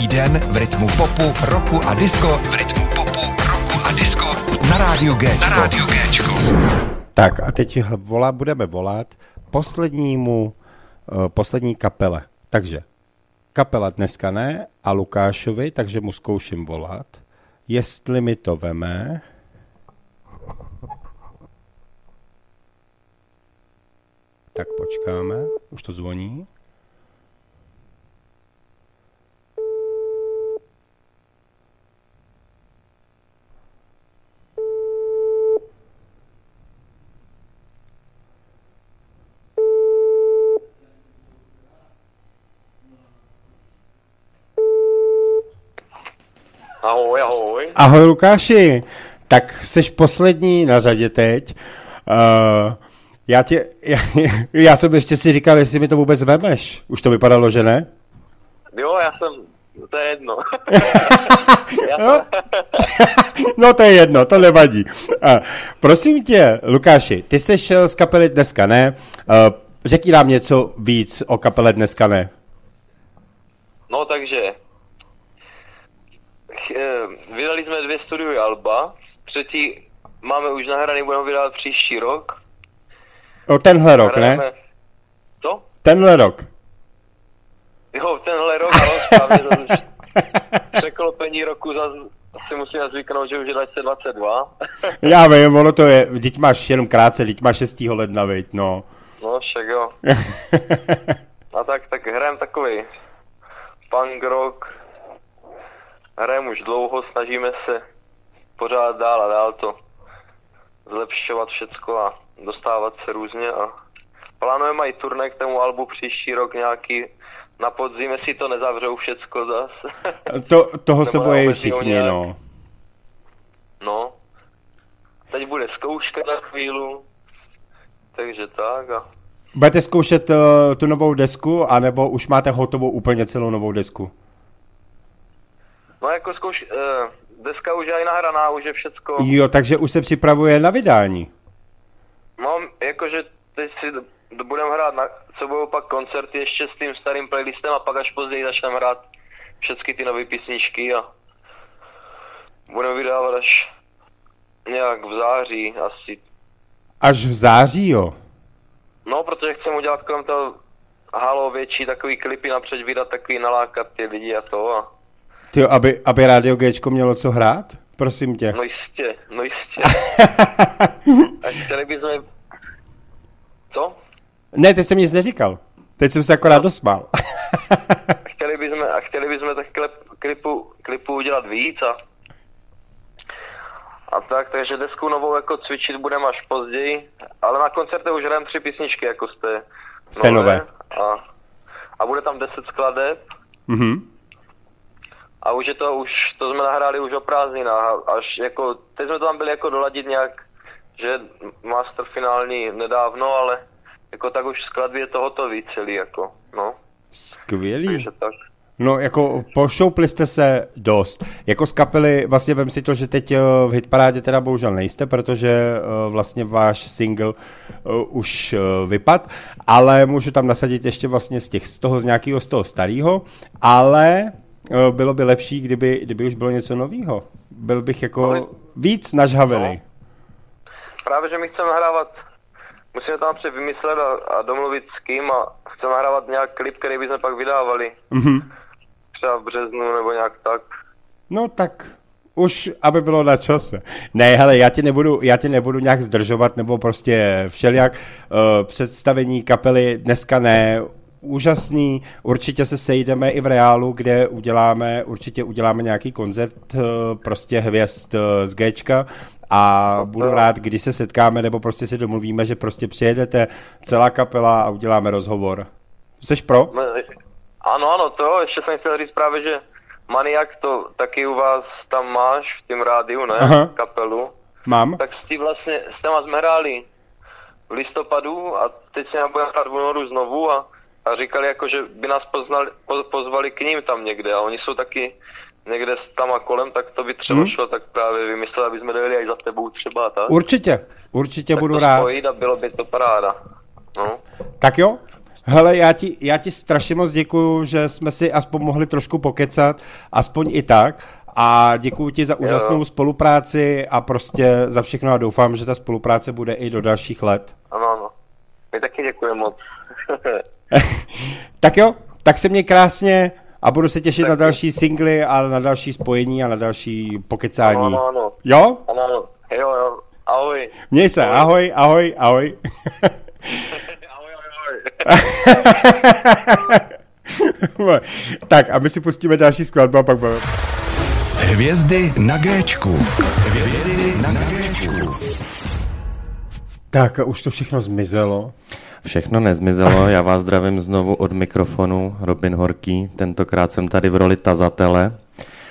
Každý den v rytmu popu, roku a disco. V rytmu popu, roku a disco. Na rádiu G. Na rádiu Géčko. Tak a teď volá, budeme volat poslednímu, uh, poslední kapele. Takže kapela dneska ne a Lukášovi, takže mu zkouším volat. Jestli mi to veme... Tak počkáme, už to zvoní. Ahoj, ahoj. Ahoj Lukáši, tak jsi poslední na řadě teď. Uh, já, tě, já, já jsem ještě si říkal, jestli mi to vůbec vemeš. Už to vypadalo, že ne? Jo, já jsem, to je jedno. No, no to je jedno, to nevadí. Uh, prosím tě, Lukáši, ty jsi šel z kapely dneska, ne? Uh, řekni nám něco víc o kapele dneska, ne? No takže, eh, vydali jsme dvě studiové alba, třetí máme už nahraný, budeme vydávat příští rok. O tenhle rok, ne? Hrajeme- Co? Tenhle rok. Jo, tenhle rok, ano, správně to už překlopení roku zase si musíme zvyknout, že už je 2022. Já vím, ono to je, teď máš jenom krátce, teď máš 6. ledna, viď, no. no však jo. A tak, tak hrajeme takový punk rock. Hrajeme už dlouho, snažíme se pořád dál a dál to zlepšovat všecko a dostávat se různě a plánujeme i turné k tomu albu příští rok nějaký na podzim, jestli to nezavřou všecko zas. To, toho se bojí všichni, nějak. no. No. Teď bude zkouška za chvíli. Takže tak a Budete zkoušet uh, tu novou desku, anebo už máte hotovou úplně celou novou desku? No jako zkouš, uh, deska už je i nahraná, už je všecko. Jo, takže už se připravuje na vydání. No, jakože teď si budeme hrát, na, co budou pak koncerty ještě s tím starým playlistem a pak až později začneme hrát všechny ty nové písničky a budeme vydávat až nějak v září asi. Až v září, jo. No, protože chceme udělat kolem toho halo větší takový klipy napřed vydat takový nalákat ty lidi a to a Ty, aby, aby Radio Gčko mělo co hrát? Prosím tě. no jistě, no jistě. A chtěli bychom... Co? Ne, teď jsem nic neříkal. Teď jsem se akorát dosmál. chtěli bychom, a chtěli bychom tak klip, klipu, klipu udělat víc a, a tak, takže desku novou jako cvičit budeme až později, ale na koncerte už hrajeme tři písničky jako té, Z té nové. A, a bude tam deset skladeb mhm. A už je to, už to jsme nahráli už o prázdninách, až jako, teď jsme to tam byli jako doladit nějak, že master finální nedávno, ale jako tak už skladby je to hotový celý jako, no, Skvělý. takže tak. No, jako pošoupli jste se dost. Jako z kapely, vlastně vem si to, že teď eh, v hitparádě teda bohužel nejste, protože eh, vlastně váš single eh, už vypad, ale můžu tam nasadit ještě vlastně z, těch, z toho, z nějakého z toho starého, ale bylo by lepší, kdyby, kdyby už bylo něco nového. Byl bych jako Ale- víc nažhavený. No. Právě, že my chceme nahrávat, musíme tam napřed vymyslet a, a domluvit s kým a chceme nahrávat nějak klip, který bychom pak vydávali. Mhm. Třeba v březnu nebo nějak tak. No tak už, aby bylo na čase. Ne, hele, já tě nebudu, já tě nebudu nějak zdržovat, nebo prostě všelijak. Uh, představení kapely dneska ne, úžasný, určitě se sejdeme i v reálu, kde uděláme, určitě uděláme nějaký koncert uh, prostě hvězd uh, z Gčka a budu rád, když se setkáme, nebo prostě si domluvíme, že prostě přijedete celá kapela a uděláme rozhovor. Jseš pro? No, ano, ano, to ještě jsem chtěl říct právě, že Maniak to taky u vás tam máš v tím rádiu, ne? Aha. Kapelu. Mám? Tak s tím vlastně, s těma jsme hráli v listopadu a teď se nám budeme hrát v únoru znovu a, a říkali jako, že by nás poznali, po, pozvali k ním tam někde a oni jsou taky někde tam a kolem, tak to by třeba Hmm. šlo tak právě vymyslet, aby jsme dojeli až za tebou třeba tak. Určitě, určitě tak budu to rád. a bylo by to paráda. No. Tak jo, Hele, já ti, já ti strašně moc děkuju, že jsme si aspoň mohli trošku pokecat, aspoň i tak. A děkuji ti za úžasnou jo. spolupráci a prostě za všechno a doufám, že ta spolupráce bude i do dalších let. Ano, ano. My taky děkujeme moc. tak jo, tak se mě krásně a budu se těšit tak na další singly a na další spojení a na další pokecání. Ano, ano, ano. Jo? Ano, ano. Jo, jo. Ahoj. Měj se, ahoj, ahoj, ahoj. ahoj, ahoj, ahoj. tak a my si pustíme další skladbu a pak budeme. Hvězdy na Géčku. Hvězdy na Géčku. Tak a už to všechno zmizelo. Všechno nezmizelo, já vás zdravím znovu od mikrofonu, Robin Horký. Tentokrát jsem tady v roli tazatele,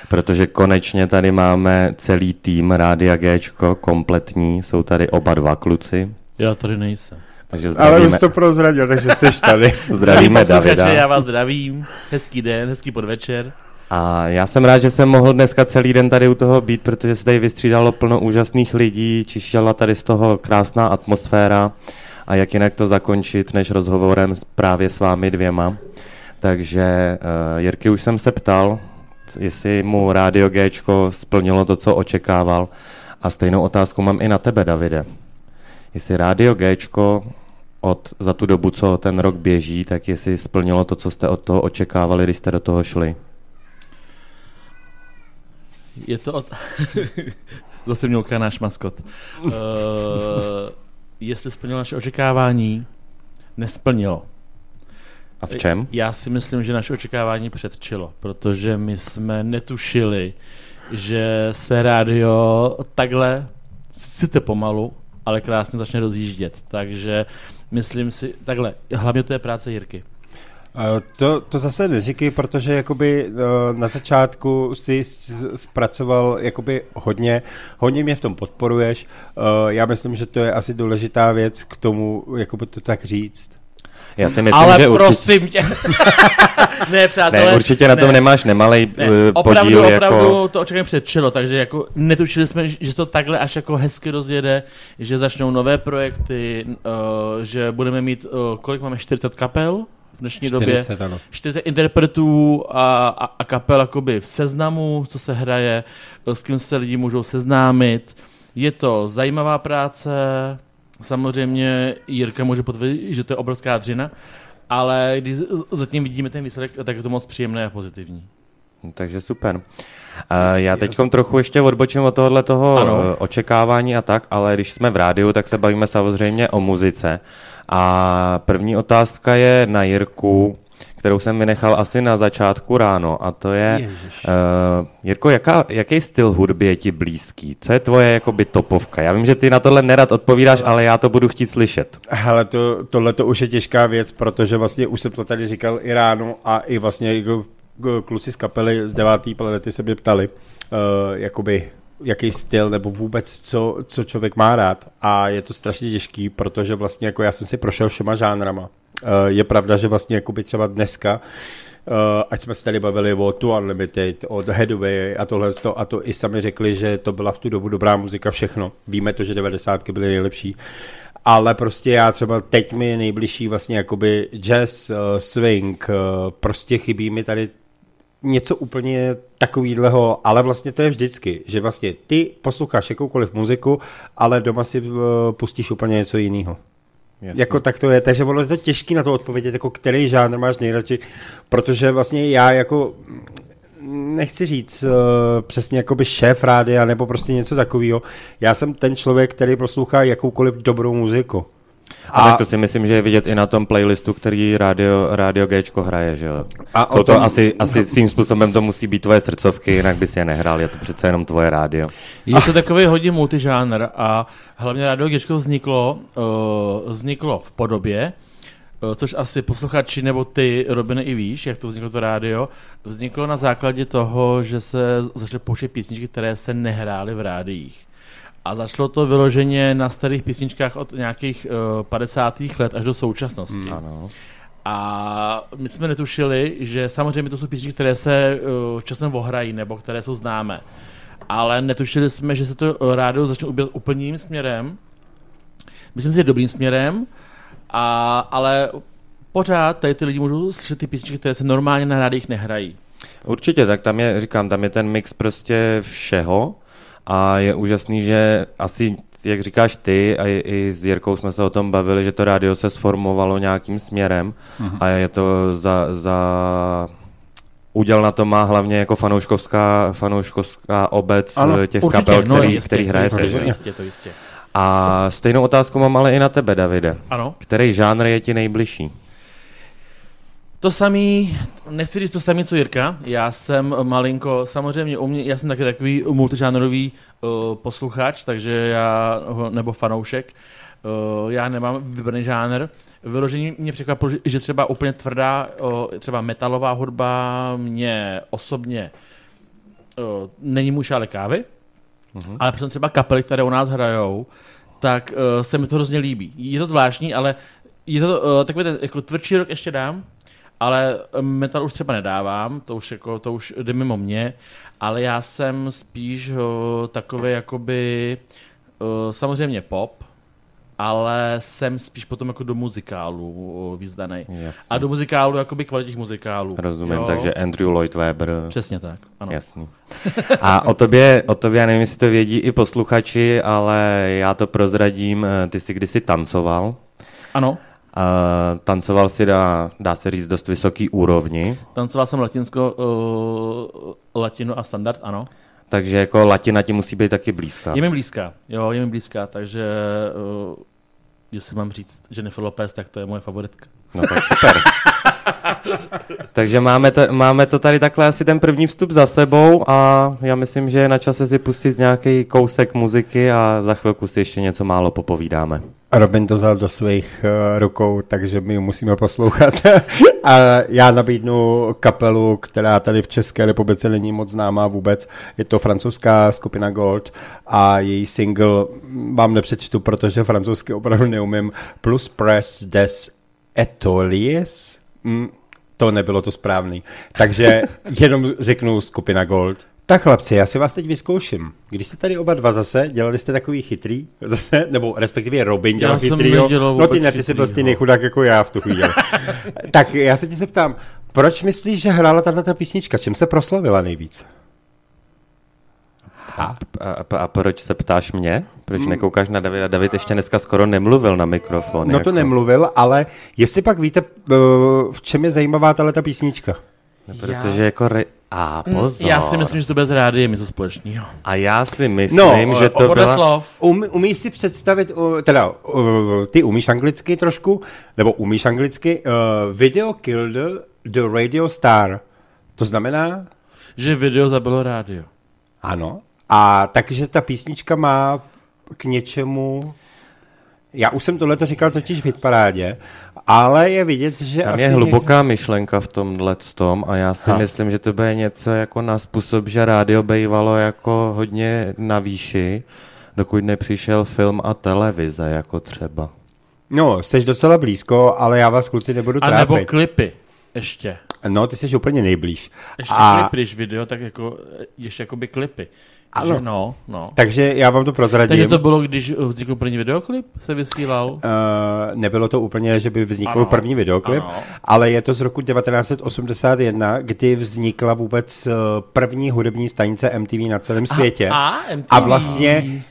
protože konečně tady máme celý tým Rádia Gčko, kompletní, jsou tady oba dva kluci. Já tady nejsem. Takže zdravíme. Ale už to prozradil, takže jsi tady. zdravíme Davida. Já vás zdravím, hezký den, hezký podvečer. A já jsem rád, že jsem mohl dneska celý den tady u toho být, protože se tady vystřídalo plno úžasných lidí, čištěla tady z toho krásná atmosféra a jak jinak to zakončit, než rozhovorem právě s vámi dvěma. Takže uh, Jirky už jsem se ptal, jestli mu Rádio G splnilo to, co očekával. A stejnou otázku mám i na tebe, Davide. Jestli Rádio G od, za tu dobu, co ten rok běží, tak jestli splnilo to, co jste od toho očekávali, když jste do toho šli? Je to od... Zase měl náš maskot. Uh, jestli splnilo naše očekávání, nesplnilo. A v čem? Já si myslím, že naše očekávání předčilo, protože my jsme netušili, že se rádio takhle, sice pomalu, ale krásně začne rozjíždět. Takže myslím si, takhle, hlavně to je práce Jirky. To, to zase neříkej, protože jakoby eh, na začátku si zpracoval jakoby hodně, hodně mě v tom podporuješ. Eh, já myslím, že to je asi důležitá věc k tomu, jakoby to tak říct. Já si myslím, Ale že prosím tě. ne, přátelé. Ne, určitě na tom ne. nemáš nemalej ne. Eh, opravdu, podíl. Opravdu jako... to očekávám předčilo, takže jako netušili jsme, že to takhle až jako hezky rozjede, že začnou nové projekty, že budeme mít, kolik máme, 40 kapel? V dnešní 40, době. Ano. 40 interpretů a, a, a kapel jakoby v seznamu, co se hraje, s kým se lidi můžou seznámit. Je to zajímavá práce, samozřejmě Jirka může potvrdit, že to je obrovská dřina, ale když zatím vidíme ten výsledek, tak je to moc příjemné a pozitivní. Takže super. Uh, já teď trochu ještě odbočím od tohohle toho ano. očekávání a tak, ale když jsme v rádiu, tak se bavíme samozřejmě o muzice. A první otázka je na Jirku, kterou jsem vynechal asi na začátku ráno, a to je, uh, Jirko, jaká, jaký styl hudby je ti blízký? Co je tvoje jakoby topovka? Já vím, že ty na tohle nerad odpovídáš, ale já to budu chtít slyšet. Hele, to, tohle to už je těžká věc, protože vlastně už jsem to tady říkal i ráno a i vlastně kluci z kapely z devátý planety se mě ptali, uh, jakoby jaký styl nebo vůbec co, co člověk má rád a je to strašně těžký, protože vlastně jako já jsem si prošel všema žánrama. Uh, je pravda, že vlastně jakoby třeba dneska Uh, ať jsme se tady bavili o Tu Unlimited, o Headway a tohle a to i sami řekli, že to byla v tu dobu dobrá muzika všechno. Víme to, že 90. byly nejlepší. Ale prostě já třeba teď mi je nejbližší vlastně jakoby jazz, uh, swing, uh, prostě chybí mi tady něco úplně takovýhleho, ale vlastně to je vždycky, že vlastně ty posloucháš jakoukoliv muziku, ale doma si uh, pustíš úplně něco jiného. Jasně. Jako tak to je, takže ono je to těžký na to odpovědět, jako který žánr máš nejradši, protože vlastně já jako nechci říct uh, přesně jako by šéf rádia nebo prostě něco takového. Já jsem ten člověk, který poslouchá jakoukoliv dobrou muziku. A, a tak to si myslím, že je vidět i na tom playlistu, který Radio, Radio Gčko hraje, že jo? A to tom... asi, asi svým způsobem to musí být tvoje srdcovky, jinak bys je nehrál, je to přece jenom tvoje rádio. Je to takový hodně multižánr a hlavně Radio Gčko vzniklo, uh, vzniklo v podobě, uh, což asi posluchači nebo ty, Robine, i víš, jak to vzniklo to rádio, vzniklo na základě toho, že se začaly pouštět písničky, které se nehrály v rádiích. A začalo to vyloženě na starých písničkách od nějakých uh, 50. let až do současnosti. Hmm. Ano. A my jsme netušili, že samozřejmě to jsou písničky, které se uh, časem ohrají nebo které jsou známé. Ale netušili jsme, že se to rádio začne ubírat úplně jiným směrem. Myslím si, že dobrým směrem, a, ale pořád tady ty lidi můžou slyšet ty písničky, které se normálně na rádích nehrají. Určitě, tak tam je, říkám, tam je ten mix prostě všeho a je úžasný, že asi jak říkáš ty, a i, i s Jirkou jsme se o tom bavili, že to rádio se sformovalo nějakým směrem uh-huh. a je to za, za Úděl na to má hlavně jako fanouškovská, fanouškovská obec ano, těch určitě, kapel, který, no, jistě, který hraje to jistě, jistě, to jistě. A stejnou otázku mám ale i na tebe, Davide. Ano. Který žánr je ti nejbližší? To samý, nechci říct to samý, co Jirka. Já jsem malinko, samozřejmě u mě, já jsem taky takový multižánrový uh, posluchač, takže já, nebo fanoušek, uh, já nemám vybraný žánr. Vyložení mě překvapilo, že třeba úplně tvrdá, uh, třeba metalová hudba mě osobně uh, není můj šále kávy, uh-huh. ale přitom třeba kapely, které u nás hrajou, tak uh, se mi to hrozně líbí. Je to zvláštní, ale je to uh, takový ten jako tvrdší rok ještě dám, ale metal už třeba nedávám, to už, jako, to už jde mimo mě, ale já jsem spíš uh, takový jakoby uh, samozřejmě pop, ale jsem spíš potom jako do muzikálu vyzdaný. A do muzikálu, jakoby kvalitních muzikálů. Rozumím, jo? takže Andrew Lloyd Webber. Přesně tak, ano. Jasný. A o tobě, o tobě, já nevím, jestli to vědí i posluchači, ale já to prozradím, ty jsi kdysi tancoval. Ano. Uh, tancoval si, dá, dá se říct, dost vysoký úrovni. Tancoval jsem latinsko, uh, latinu a standard, ano. Takže jako latina ti musí být taky blízká. Je mi blízká, jo, je mi blízká, takže uh, jestli mám říct Jennifer Lopez, tak to je moje favoritka. No tak super. Takže máme to, máme to tady takhle asi ten první vstup za sebou a já myslím, že je na čase si pustit nějaký kousek muziky a za chvilku si ještě něco málo popovídáme. Robin to vzal do svých uh, rukou, takže my musíme poslouchat. a já nabídnu kapelu, která tady v České republice není moc známá vůbec. Je to francouzská skupina Gold a její single vám nepřečtu, protože francouzsky opravdu neumím. Plus Press des Etolies. Mm, to nebylo to správný. Takže jenom řeknu skupina Gold. Tak chlapci, já si vás teď vyzkouším. Když jste tady oba dva zase, dělali jste takový chytrý, zase, nebo respektive Robin dělal já chytrý. No ty ne, ty jsi prostě nejchudák jako já v tu chvíli. tak já se ti se ptám, proč myslíš, že hrála tato písnička? Čím se proslavila nejvíc? A, a, a proč se ptáš mě? Proč mm. nekoukáš na Davida? David ještě dneska skoro nemluvil na mikrofon. No jako. to nemluvil, ale jestli pak víte, eh, v čem je zajímavá tato písnička? No, protože já... jako re... A mm, pozor. Já si myslím, že to bez rády je něco společného. A já si myslím, no, že to byla... slov. Um, umíš si představit, uh, teda uh, ty umíš anglicky trošku, nebo umíš anglicky, uh, video killed the radio star. To znamená? Že video zabilo rádio. Ano. A takže ta písnička má k něčemu... Já už jsem tohle říkal totiž v hitparádě, ale je vidět, že Tam asi je hluboká někdo... myšlenka v tomhle tom a já si ha. myslím, že to bude něco jako na způsob, že rádio bývalo jako hodně na výši, dokud nepřišel film a televize jako třeba. No, jsi docela blízko, ale já vás kluci nebudu trápit. A nebo klipy ještě. No, ty jsi úplně nejblíž. Ještě a... klipy, když video, tak jako, ještě jakoby klipy. Ano. Že no, no. Takže já vám to prozradím. Takže to bylo, když vznikl první videoklip, se vysílal? Uh, nebylo to úplně, že by vznikl ano. první videoklip, ano. ale je to z roku 1981, kdy vznikla vůbec eh, první hudební stanice MTV na celém světě. A, a, MTV. a vlastně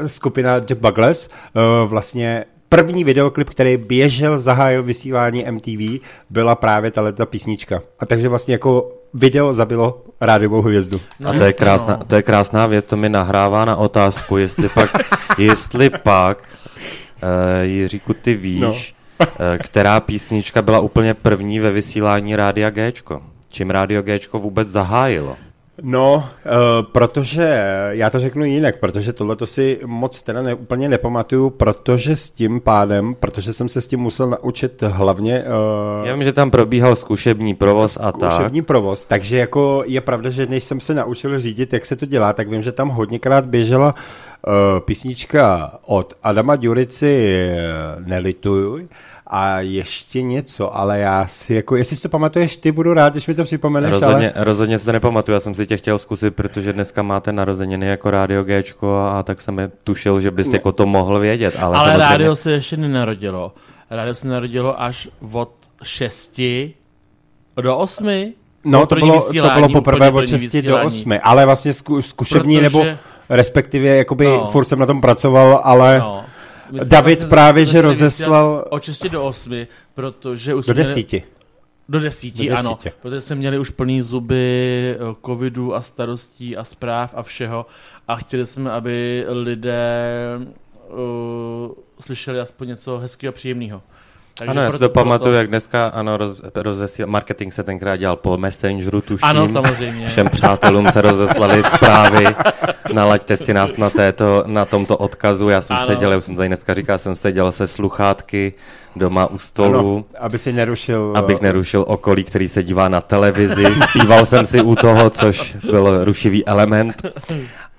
uh, skupina The Buggles uh, vlastně první videoklip, který běžel, zahájil vysílání MTV, byla právě tato písnička. A takže vlastně jako video zabilo rádiovou hvězdu. No, a to je, krásná, no. to je krásná věc, to mi nahrává na otázku, jestli pak, jestli pak uh, Jiříku, ty víš, no. uh, která písnička byla úplně první ve vysílání Rádia Gčko? Čím Rádio Gčko vůbec zahájilo? No, uh, protože, já to řeknu jinak, protože tohle to si moc teda ne, úplně nepamatuju, protože s tím pádem, protože jsem se s tím musel naučit hlavně... Uh, já vím, že tam probíhal zkušební provoz a tak. Zkušební provoz, takže jako je pravda, že než jsem se naučil řídit, jak se to dělá, tak vím, že tam hodněkrát běžela uh, písnička od Adama Durici Nelituj, a ještě něco, ale já si jako, jestli si to pamatuješ, ty budu rád, když mi to připomeneš. Rozhodně, ale... rozhodně si to nepamatuju, já jsem si tě chtěl zkusit, protože dneska máte narozeniny jako Rádio Gčko a, tak jsem je tušil, že bys no. jako to mohl vědět. Ale, ale samozřejmě... rádio se ještě nenarodilo. rádio se narodilo až od 6 do 8. No, to bylo, to bylo poprvé od první 6 do vysílání. 8, ale vlastně zku, zkušební, Protože- nebo respektive, jakoby No. furt jsem na tom pracoval, ale No. David vlastně právě, že rozeslal- Od 6 do 8, protože už do jsme měli- desíti. Do desíti, Do ano. desíti. Protože jsme měli už plný zuby eh, covidu a starostí a zpráv a všeho a chtěli jsme, aby lidé uh, slyšeli aspoň něco hezkého a příjemného. Ano, já si to pamatuju, jak dneska, ano, roz, rozesíl, marketing se tenkrát dělal po Messengeru, tuším. Ano, samozřejmě. Všem přátelům se rozeslali zprávy, nalaďte si nás na, této, na tomto odkazu. Já jsem Ano. seděl, já už jsem tady dneska říkal, jsem seděl se sluchátky doma u stolu. Ano, aby si nerušil... Abych nerušil okolí, který se dívá na televizi. Zpíval jsem si u toho, což byl rušivý element.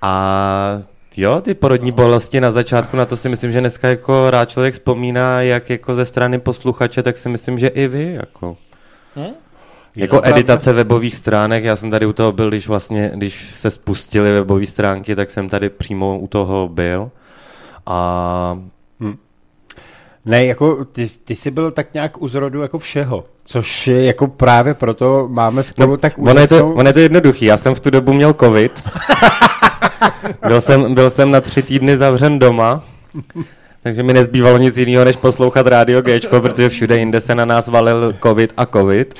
A jo, ty porodní bolesti na začátku, na to si myslím, že dneska jako rád člověk vzpomíná, jak jako ze strany posluchače, tak si myslím, že i vy, jako. Hm? Jako to pravda. editace webových stránek, já jsem tady u toho byl, když vlastně, když se spustily webové stránky, tak jsem tady přímo u toho byl. A Ne, jako ty, ty jsi byl tak nějak u zrodu jako všeho, což je jako právě proto máme spolu tak ono je, to, úžasnou... ono je to jednoduchý, já jsem v tu dobu měl covid. byl, jsem, byl jsem na tři týdny zavřen doma, takže mi nezbývalo nic jiného, než poslouchat rádio Gčko, protože všude jinde se na nás valil covid a covid.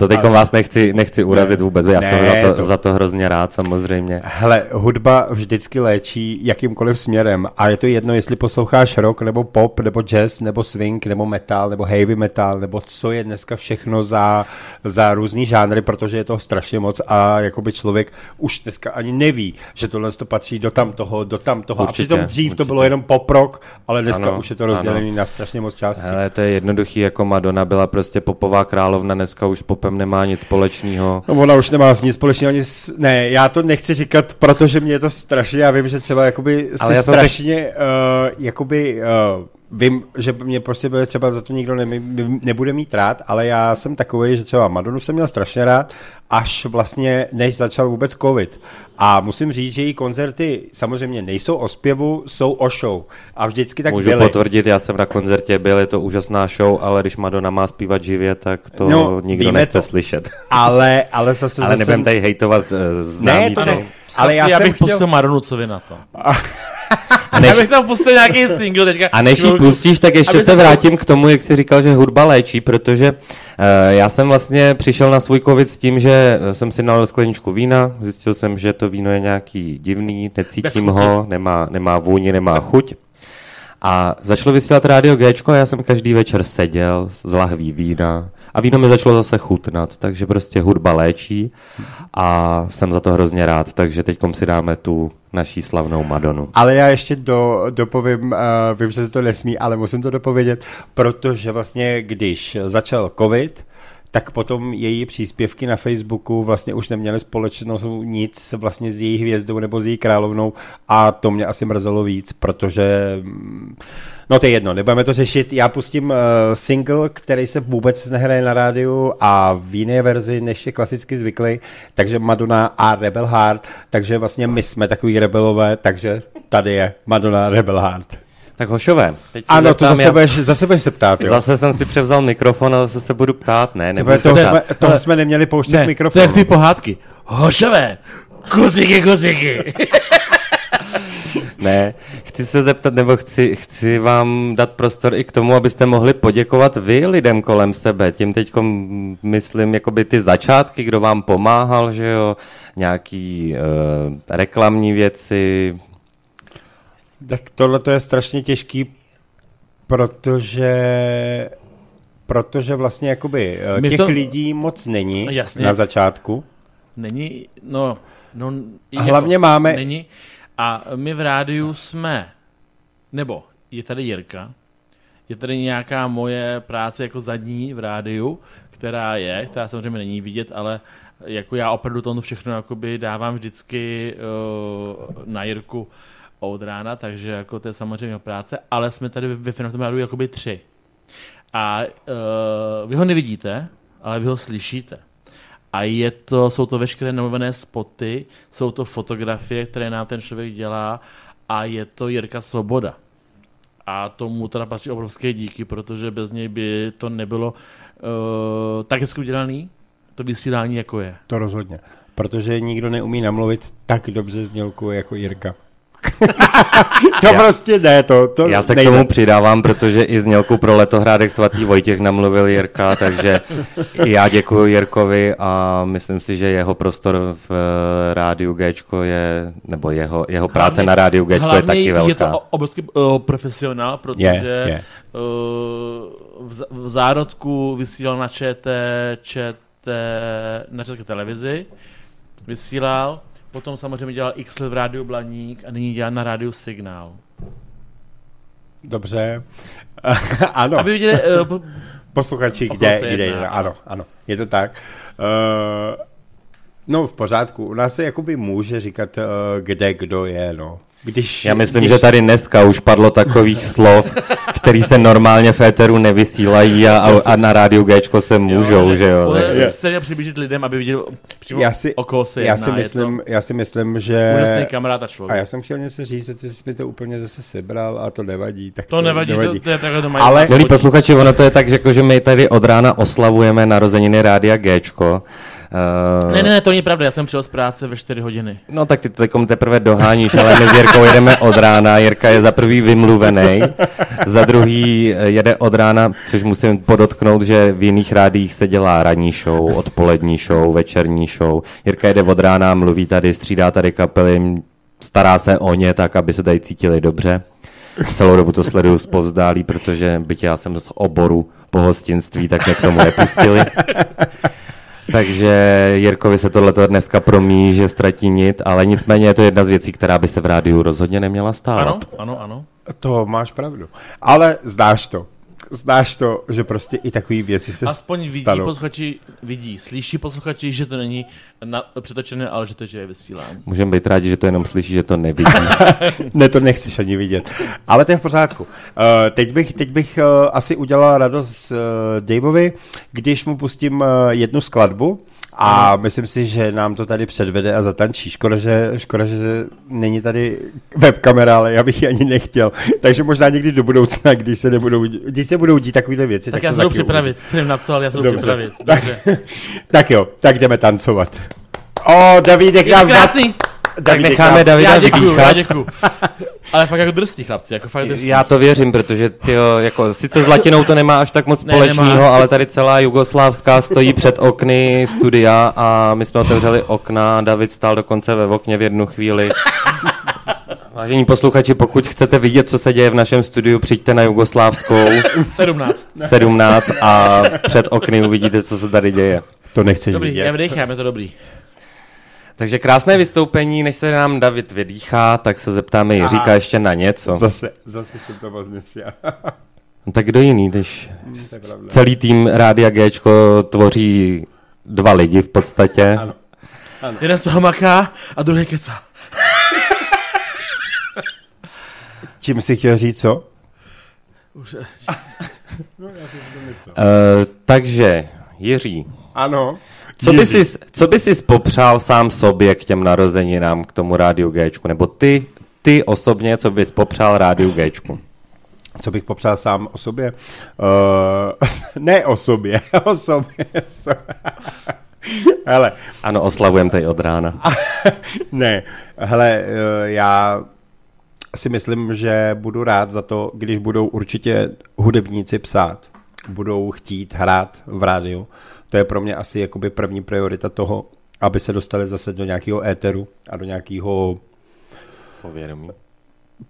To teď Ale- vás nechci, nechci urazit vůbec, já jsem Ne, za to, to- za to hrozně rád samozřejmě. Hele, hudba vždycky léčí jakýmkoliv směrem a je to jedno, jestli posloucháš rock, nebo pop, nebo jazz, nebo swing, nebo metal, nebo heavy metal, nebo co je dneska všechno za, za různý žánry, protože je toho strašně moc a jakoby člověk už dneska ani neví, že tohle to patří do tam toho, do tam toho. Určitě, a přitom dřív to určitě. bylo jenom pop rock, ale dneska Ano, už je to rozdělené na strašně moc částí. Hele, to je jednoduchý, jako Madonna byla prostě popová královna, dneska už s popem nemá nic společného. No, ona už nemá nic společného ani s... Ne, já to nechci říkat, protože mě je to strašně, já vím, že třeba jakoby Ale si já jsem se- strašně, uh, jakoby, uh, vím, že mě prostě bude třeba za to nikdo ne, nebude mít rád, ale já jsem takový, že třeba Madonu jsem měl strašně rád, až vlastně, než začal vůbec covid. A musím říct, že její koncerty samozřejmě nejsou o zpěvu, jsou o show. A vždycky tak Můžu byly. potvrdit, já jsem na koncertě byl, je to úžasná show, ale když Madonna má zpívat živě, tak to No, nikdo nechce to. slyšet. Ale, ale zase... ale zase... nebudem tady hejtovat uh, známý Ne, to ne. Ale já, já jsem bych chtěl... pustil Maronu, co vy na to. A než, Já bych tam pustil nějaký single teďka. a než ji pustíš, tak ještě se vrátím k tomu, jak jsi říkal, že hudba léčí, protože uh, já jsem vlastně přišel na svůj covid s tím, že jsem si nalil skleničku vína, zjistil jsem, že to víno je nějaký divný, necítím ho, nemá, nemá vůni, nemá chuť. A začalo vysílat rádio Gčko a já jsem každý večer seděl z lahví vína a víno mi začalo zase chutnat, takže prostě hudba léčí a jsem za to hrozně rád, takže teď si dáme tu naší slavnou Madonu. Ale já ještě do, dopovím, uh, vím, že se to nesmí, ale musím to dopovědět, protože vlastně, když začal covid, tak potom její příspěvky na Facebooku vlastně už neměly společnost nic vlastně s její hvězdou nebo s její královnou a to mě asi mrzelo víc, protože mm, no to je jedno, nebudeme to řešit, já pustím uh, single, který se vůbec nehraje na rádiu a v jiné verzi, než je klasicky zvyklý, takže Madonna a Rebel Heart, takže vlastně my jsme takový rebelové, takže tady je Madonna Rebel Heart. Tak hošové, teď se Ano, to zase, já- budeš, zase budeš se ptát, jo. Zase jsem si převzal mikrofon a zase se budu ptát. Ne, se toho, ptát. jsme, toho jsme neměli pouštět Ne, mikrofon. to je jak ty pohádky. Hošové, kuziky, kuziky. Ne, chci se zeptat, nebo chci, chci vám dát prostor i k tomu, abyste mohli poděkovat vy lidem kolem sebe. Tím teď myslím, jakoby ty začátky, kdo vám pomáhal, že jo, nějaký uh, reklamní věci. Tak tohle to je strašně těžký, protože protože vlastně jakoby eh, My těch to- lidí moc není No, jasně. na začátku. Není, no, no A hlavně máme- Není. A my v rádiu jsme, nebo je tady Jirka, je tady nějaká moje práce jako zadní v rádiu, která je, která samozřejmě není vidět, ale jako já opravdu tomu všechno jakoby dávám vždycky uh, na Jirku od rána, takže jako to je samozřejmě práce, ale jsme tady ve rádiu jakoby tři. A uh, vy ho nevidíte, ale vy ho slyšíte. A je to, jsou to veškeré namluvené spoty, jsou to fotografie, které nám ten člověk dělá a je to Jirka Svoboda. a tomu teda patří obrovské díky, protože bez něj by to nebylo uh, tak hezky udělaný, to vysílání jako je. To rozhodně. Protože nikdo neumí namluvit tak dobře znělku jako Jirka. to Já- prostě ne, to, to Já se k nejde. tomu přidávám, protože i znělku pro letohrádek svatý Vojtěch namluvil Jirka, takže i já děkuji Jirkovi a myslím si, že jeho prostor v eh, rádiu Gčko je, nebo jeho, jeho práce Hlavně- na rádiu Gčko je taky je velká. to o- obrovský uh, profesionál, protože Je, je. Uh, v, z- v zárodku vysílal na ČT, ČT, na České televizi, vysílal, potom samozřejmě dělal X v rádiu Blaník a nyní dělá na rádiu Signál. Dobře. ano. Aby viděli, uh, po- Posluchači, kde, kde, jedná, ano, ano, ano, je to tak. Uh, no, v pořádku, u nás se jakoby může říkat, uh, kde kdo je, no. Když, Já myslím, když, že tady dneska už padlo takových slov, který se normálně v éteru nevysílají a, a, a na rádiu Gčko se můžou, že jo. Bude Takže- se měl přiblížit lidem, aby viděli přímo já si, o koho se já si myslím, já si myslím, to že... úžasný kamarád a A člověk. já jsem chtěl něco říct, a ty jsi mi to úplně zase sebral a to nevadí. Tak To nevadí, to, to je takhle doma. Ale- Milí posluchači, ono to je tak, že, jako, že my tady od rána oslavujeme narozeniny rádia Gčko. Uh, Ne, ne, ne, to není pravda, já jsem přijel z práce ve 4 hodiny. No tak ty to takom teprve doháníš, ale my s Jirkou jedeme od rána. Jirka je za prvý vymluvený, za druhý eh, jede od rána, což musím podotknout, že v jiných rádiích se dělá ranní show, odpolední show, večerní show. Jirka jede od rána, mluví tady, střídá tady kapely, stará se o ně tak, aby se tady cítili dobře. Celou dobu to sleduju zpovzdálí, protože byť já jsem z oboru pohostinství, tak mě k tomu nepustili. Takže Jirkovi se tohle dneska promíjí, že ztratí nit, ale nicméně je to jedna z věcí, která by se v rádiu rozhodně neměla stávat. Ano, ano, ano. To máš pravdu. Ale znáš to. Znáš to, že prostě i takové věci se Aspoň vidí stanou. posluchači, vidí, slyší posluchači, že to není na, přetočené, ale že to je vysílání. Můžeme být rádi, že to jenom slyší, že to nevidí. ne, to nechceš ani vidět. Ale to je v pořádku. Uh, teď bych, teď bych uh, asi udělal radost uh, Daveovi, když mu pustím uh, jednu skladbu a myslím si, že nám to tady předvede a zatančí. Škoda, že, škoda, že není tady webkamera, ale já bych ji ani nechtěl. Takže možná někdy do budoucna, když se, nebudou, když se budou dít takovéhle věci. Tak, tak já se jdu připravit. Nevím na co, ale já se jdu připravit. Tak-. Tak jo, tak jdeme tancovat. O, Davídek nám krásný. tak necháme Davida Já děkuju, já vydýchat. děkuju. Ale fakt jako drsný chlapci, jako fakt drsný. Já to věřím, protože tyjo, jako, sice s latinou to nemá až tak moc Ne, společného, ale tady celá Jugoslávská stojí před okny studia a my jsme otevřeli okna, David stál dokonce ve okně v jednu chvíli. Vážení posluchači, pokud chcete vidět, co se děje v našem studiu, přijďte na Jugoslávskou 17. 17 a před okny uvidíte, co se tady děje. To nechceš Dobrý, vidět. já vydechám, je to dobrý. Takže krásné vystoupení, než se nám David vydýchá, tak se zeptáme Jiříka ještě na něco. Zase, zase jsem to moc nestěl. No tak kdo jiný, když to pravda. celý tým Rádia Gčko tvoří dva lidi v podstatě. Ano. Jeden z toho maká a druhý keca. Čím si chtěl říct, co? Už, Uh, takže, Jiří, Ano. Co by, jsi, co by jsi popřál sám sobě k těm narozeninám, k tomu Rádiu Gčku? Nebo ty, ty osobně, co bys popřál Rádiu Gčku? Co bych popřál sám o sobě? Uh, ne o sobě, o sobě. So- Hele, Ano, oslavujeme tady od rána. ne, hele, eh, já si myslím, že budu rád za to, když budou určitě hudebníci psát, budou chtít hrát v rádiu. To je pro mě asi jakoby první priorita toho, aby se dostali zase do nějakého éteru a do nějakého Povědomí.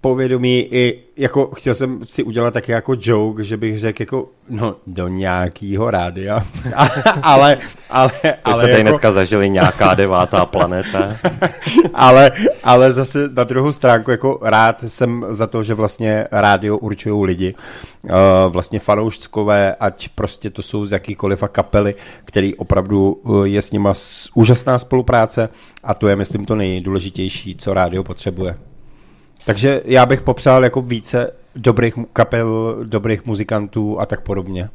Povědomí i, jako chtěl jsem si udělat taky jako joke, že bych řekl jako, no, do nějakého rádia, ale, ale, ale, jsme tady jako, dneska zažili nějaká devátá planeta. ale, ale zase na druhou stránku jako rád jsem za to, že vlastně rádio určují lidi, uh, vlastně fanouškové, ať prostě to jsou z jakýkoliv a kapely, který opravdu uh, je s nima úžasná spolupráce a to je, myslím, to nejdůležitější, co rádio potřebuje. Takže já bych popřál jako více dobrých kapel, dobrých muzikantů a tak podobně.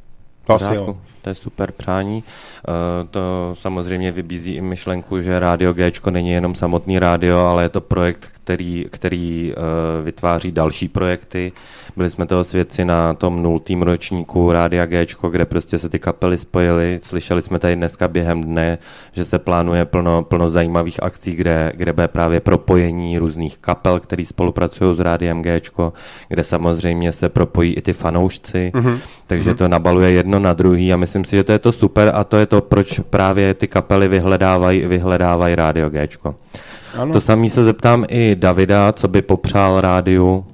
To asi jo. To je super přání. Uh, to samozřejmě vybízí i myšlenku, že Rádio G není jenom samotný rádio, ale je to projekt, který, který uh, vytváří další projekty. Byli jsme toho svědci na tom nultým ročníku Rádia G, kde prostě se ty kapely spojily. Slyšeli jsme tady dneska během dne, že se plánuje plno, plno zajímavých akcí, kde, kde bude právě propojení různých kapel, který spolupracují s Rádiem G, kde samozřejmě se propojí i ty fanoušci, mm-hmm. takže mm-hmm. to nabaluje jedno na druhý a myslím si, že to je to super a to je to, proč právě ty kapely vyhledávají, vyhledávají Rádio G. Ano. To samý se zeptám i Davida, co by popřál rádiu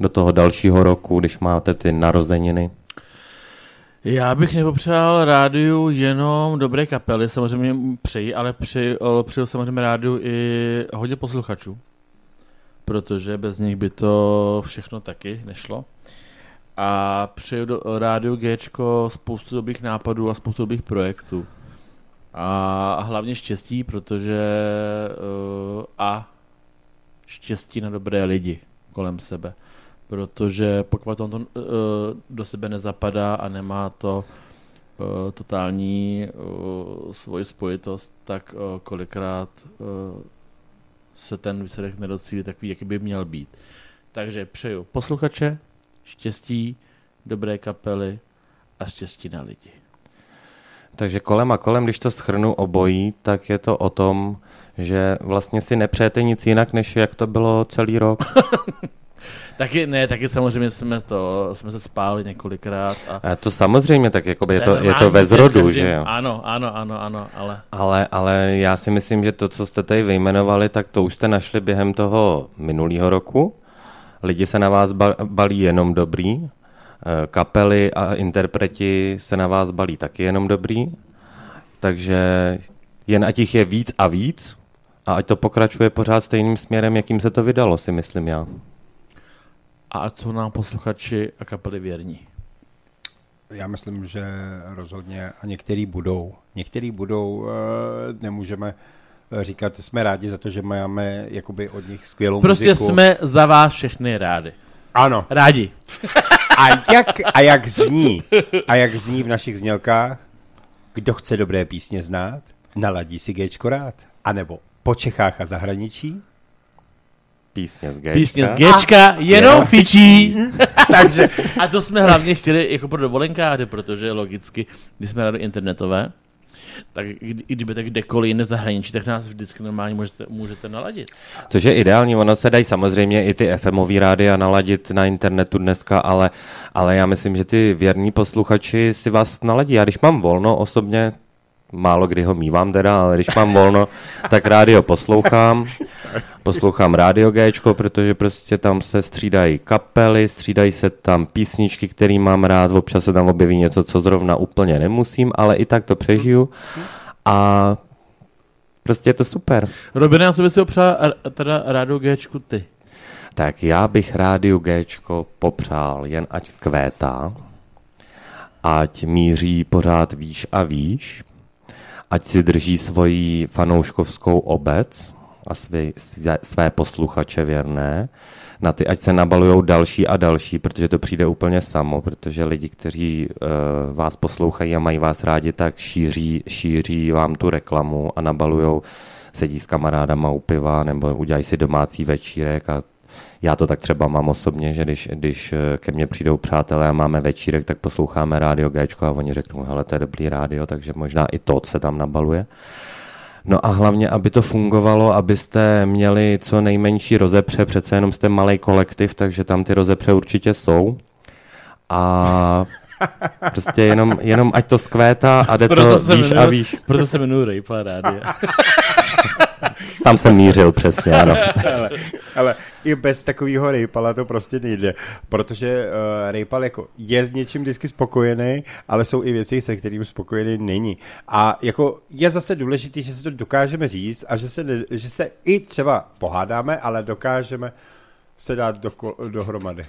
do toho dalšího roku, když máte ty narozeniny. Já bych nepopřál rádiu jenom dobré kapely, samozřejmě přeji, ale přeji, přeju samozřejmě rádiu i hodně posluchačů, protože bez nich by to všechno taky nešlo. A přeju do rádiu G spoustu dobrých nápadů a spoustu dobrých projektů. A hlavně štěstí, protože uh, a štěstí na dobré lidi kolem sebe. Protože pokud on to uh, do sebe nezapadá a nemá to uh, totální uh, svoji spojitost, tak uh, kolikrát uh, se ten výsledek nedocílí takový, jaký by měl být. Takže přeju posluchače, štěstí, dobré kapely a štěstí na lidi. Takže kolem a kolem, když to schrnu obojí, tak je to o tom, že vlastně si nepřejete nic jinak, než jak to bylo celý rok. taky ne, taky samozřejmě jsme to, jsme se spáli několikrát. A, a to samozřejmě, tak jakoby je to, je to ve zrodu, že jo? Ano, ano, ano, ano, ale... ale... Ale já si myslím, že to, co jste tady vyjmenovali, tak to už jste našli během toho minulého roku. Lidi se na vás balí jenom dobrý, Eh, kapely a interpreti se na vás balí taky jenom dobrý, takže jen ať jich je víc a víc a ať to pokračuje pořád stejným směrem, jakým se to vydalo, si myslím já. A co nám posluchači a kapely věrní? Já myslím, že rozhodně a některý budou. Některý budou, eh, nemůžeme říkat, jsme rádi za to, že máme jakoby od nich skvělou prostě muziku. Prostě jsme za vás všechny rádi. Ano. Rádi. A jak, a jak zní, a jak zní v našich znělkách, kdo chce dobré písně znát, naladí si Gčko rád. A nebo po Čechách a zahraničí, Písně z Gčka. Písně z Gčka, a, jenom fičí. Takže. A to jsme hlavně chtěli jako pro dovolenkáře, protože logicky, když jsme rádi internetové, tak i kdyby tak kdekoliv jinde v zahraničí, tak nás vždycky normálně můžete, můžete naladit. Což je ideální, ono se dají samozřejmě i ty FMové rádia naladit na internetu dneska, ale, ale já myslím, že ty věrní posluchači si vás naladí. Já když mám volno osobně, málo kdy ho mývám teda, ale když mám volno, tak rádio poslouchám. Poslouchám rádio G, protože prostě tam se střídají kapely, střídají se tam písničky, které mám rád, občas se tam objeví něco, co zrovna úplně nemusím, ale i tak to přežiju. A prostě je to super. Robin, já si opřál teda rádio G ty. Tak já bych rádiu G popřál jen ať zkvétá, ať míří pořád výš a výš, ať si drží svoji fanouškovskou obec a své, své, posluchače věrné, na ty, ať se nabalují další a další, protože to přijde úplně samo, protože lidi, kteří uh, vás poslouchají a mají vás rádi, tak šíří, šíří vám tu reklamu a nabalují, sedí s kamarádama u piva nebo udělají si domácí večírek a já to tak třeba mám osobně, že když, když eh, ke mně přijdou přátelé a máme večírek, tak posloucháme rádio G a oni řeknou, hele, to je dobrý rádio, takže možná i to se tam nabaluje. No a hlavně, aby to fungovalo, abyste měli co nejmenší rozepře, přece jenom jste malý kolektiv, takže tam ty rozepře určitě jsou. A prostě jenom, jenom ať to skvétá a jde proto to výš a výš. Proto se jmenuji Rejpa Rádia. Tam jsem mířil přesně, ano. ale, ale i bez takového rejpala to prostě nejde, protože uh, rejpal jako je s něčím vždycky spokojený, ale jsou i věci, se kterým spokojený není. A jako je zase důležité, že se to dokážeme říct a že se, ne, že se i třeba pohádáme, ale dokážeme se dát do, dohromady.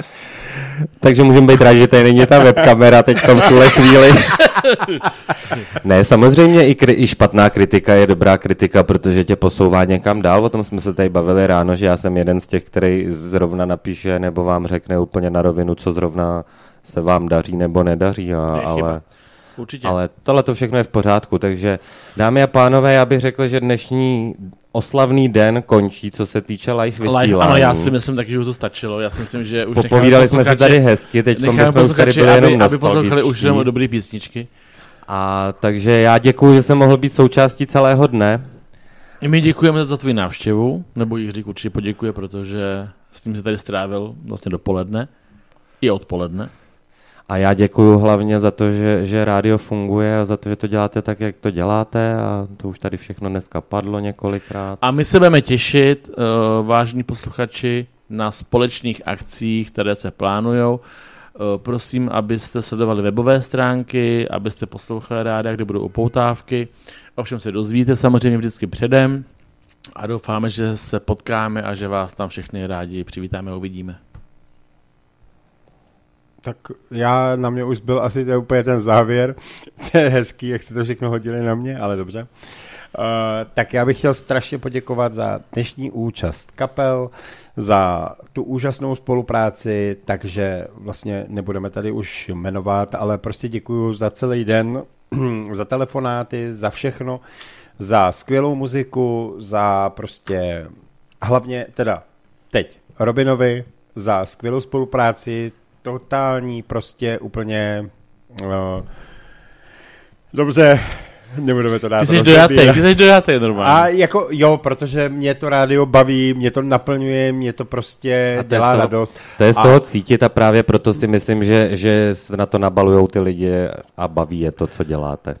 Takže můžeme být rádi, že tady není ta webkamera teď v tuhle chvíli. ne, samozřejmě i, kri- i špatná kritika je dobrá kritika, protože tě posouvá někam dál. O tom jsme se tady bavili ráno, že já jsem jeden z těch, který zrovna napíše nebo vám řekne úplně na rovinu, co zrovna se vám daří nebo nedaří, a, ale, Určitě. ale tohle to všechno je v pořádku, takže dámy a pánové, já bych řekl, že dnešní oslavný den končí, co se týče live vysílání. Live, ano, já si myslím taky, že už to stačilo. Já si myslím, že už Popovídali jsme si tady hezky, teď jsme už tady byli aby, jenom aby poslouchali už jenom dobrý písničky. A takže já děkuji, že jsem mohl být součástí celého dne. My děkujeme za tvou návštěvu, nebo Jiřík určitě poděkuje, protože s tím se tady strávil vlastně dopoledne i odpoledne. A já děkuji hlavně za to, že, že rádio funguje a za to, že to děláte tak, jak to děláte a to už tady všechno dneska padlo několikrát. A my se budeme těšit, uh, vážní posluchači, na společných akcích, které se plánují. Uh, prosím, abyste sledovali webové stránky, abyste poslouchali ráda, kde budou upoutávky. Ovšem se dozvíte samozřejmě vždycky předem a doufáme, že se potkáme a že vás tam všechny rádi přivítáme a uvidíme. Tak já, na mě už byl asi to úplně ten závěr. To je hezký, jak se to všechno hodili na mě, ale dobře. Uh, tak já bych chtěl strašně poděkovat za dnešní účast kapel, za tu úžasnou spolupráci, takže vlastně nebudeme tady už jmenovat, ale prostě děkuji za celý den, za telefonáty, za všechno, za skvělou muziku, za prostě hlavně teda teď Robinovi, za skvělou spolupráci, totální prostě úplně uh, dobře, nebudeme to dát. Ty jsi dojatý, ty jsi dojatý normálně. A jako jo, protože mě to rádio baví, mě to naplňuje, mě to prostě A to dělá toho- radost. To je z A- toho cítit a právě proto si myslím, že, že se na to nabalujou ty lidi a baví je to, co děláte.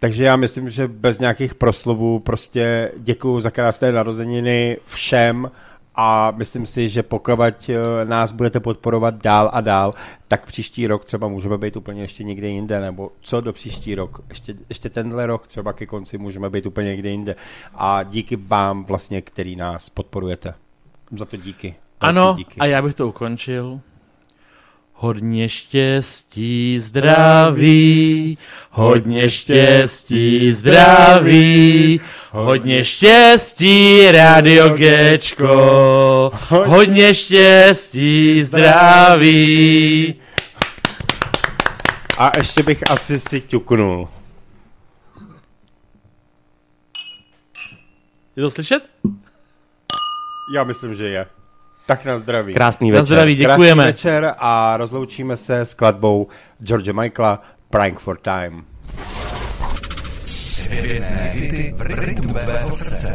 Takže já myslím, že bez nějakých proslovů prostě děkuju za krásné narozeniny všem a myslím si, že pokud eh, nás budete podporovat dál a dál, tak příští rok třeba můžeme být úplně ještě někde jinde, nebo co do příští rok, ještě, ještě tenhle rok třeba ke konci můžeme být úplně někde jinde. A díky vám vlastně, který nás podporujete. Za to díky. Ano, díky. a já bych to ukončil. Hodně štěstí, zdraví, hodně štěstí, zdraví, hodně štěstí, Radio Gčko, hodně štěstí, zdraví. A ještě bych asi si ťuknul. Je to slyšet? Já myslím, že je. Tak na zdraví. Krásný Na večer. zdraví, Krásný děkujeme. večer a rozloučíme se s skladbou George Michaela Prank for Time. Hvězdné hity v rytmu tvého srdce.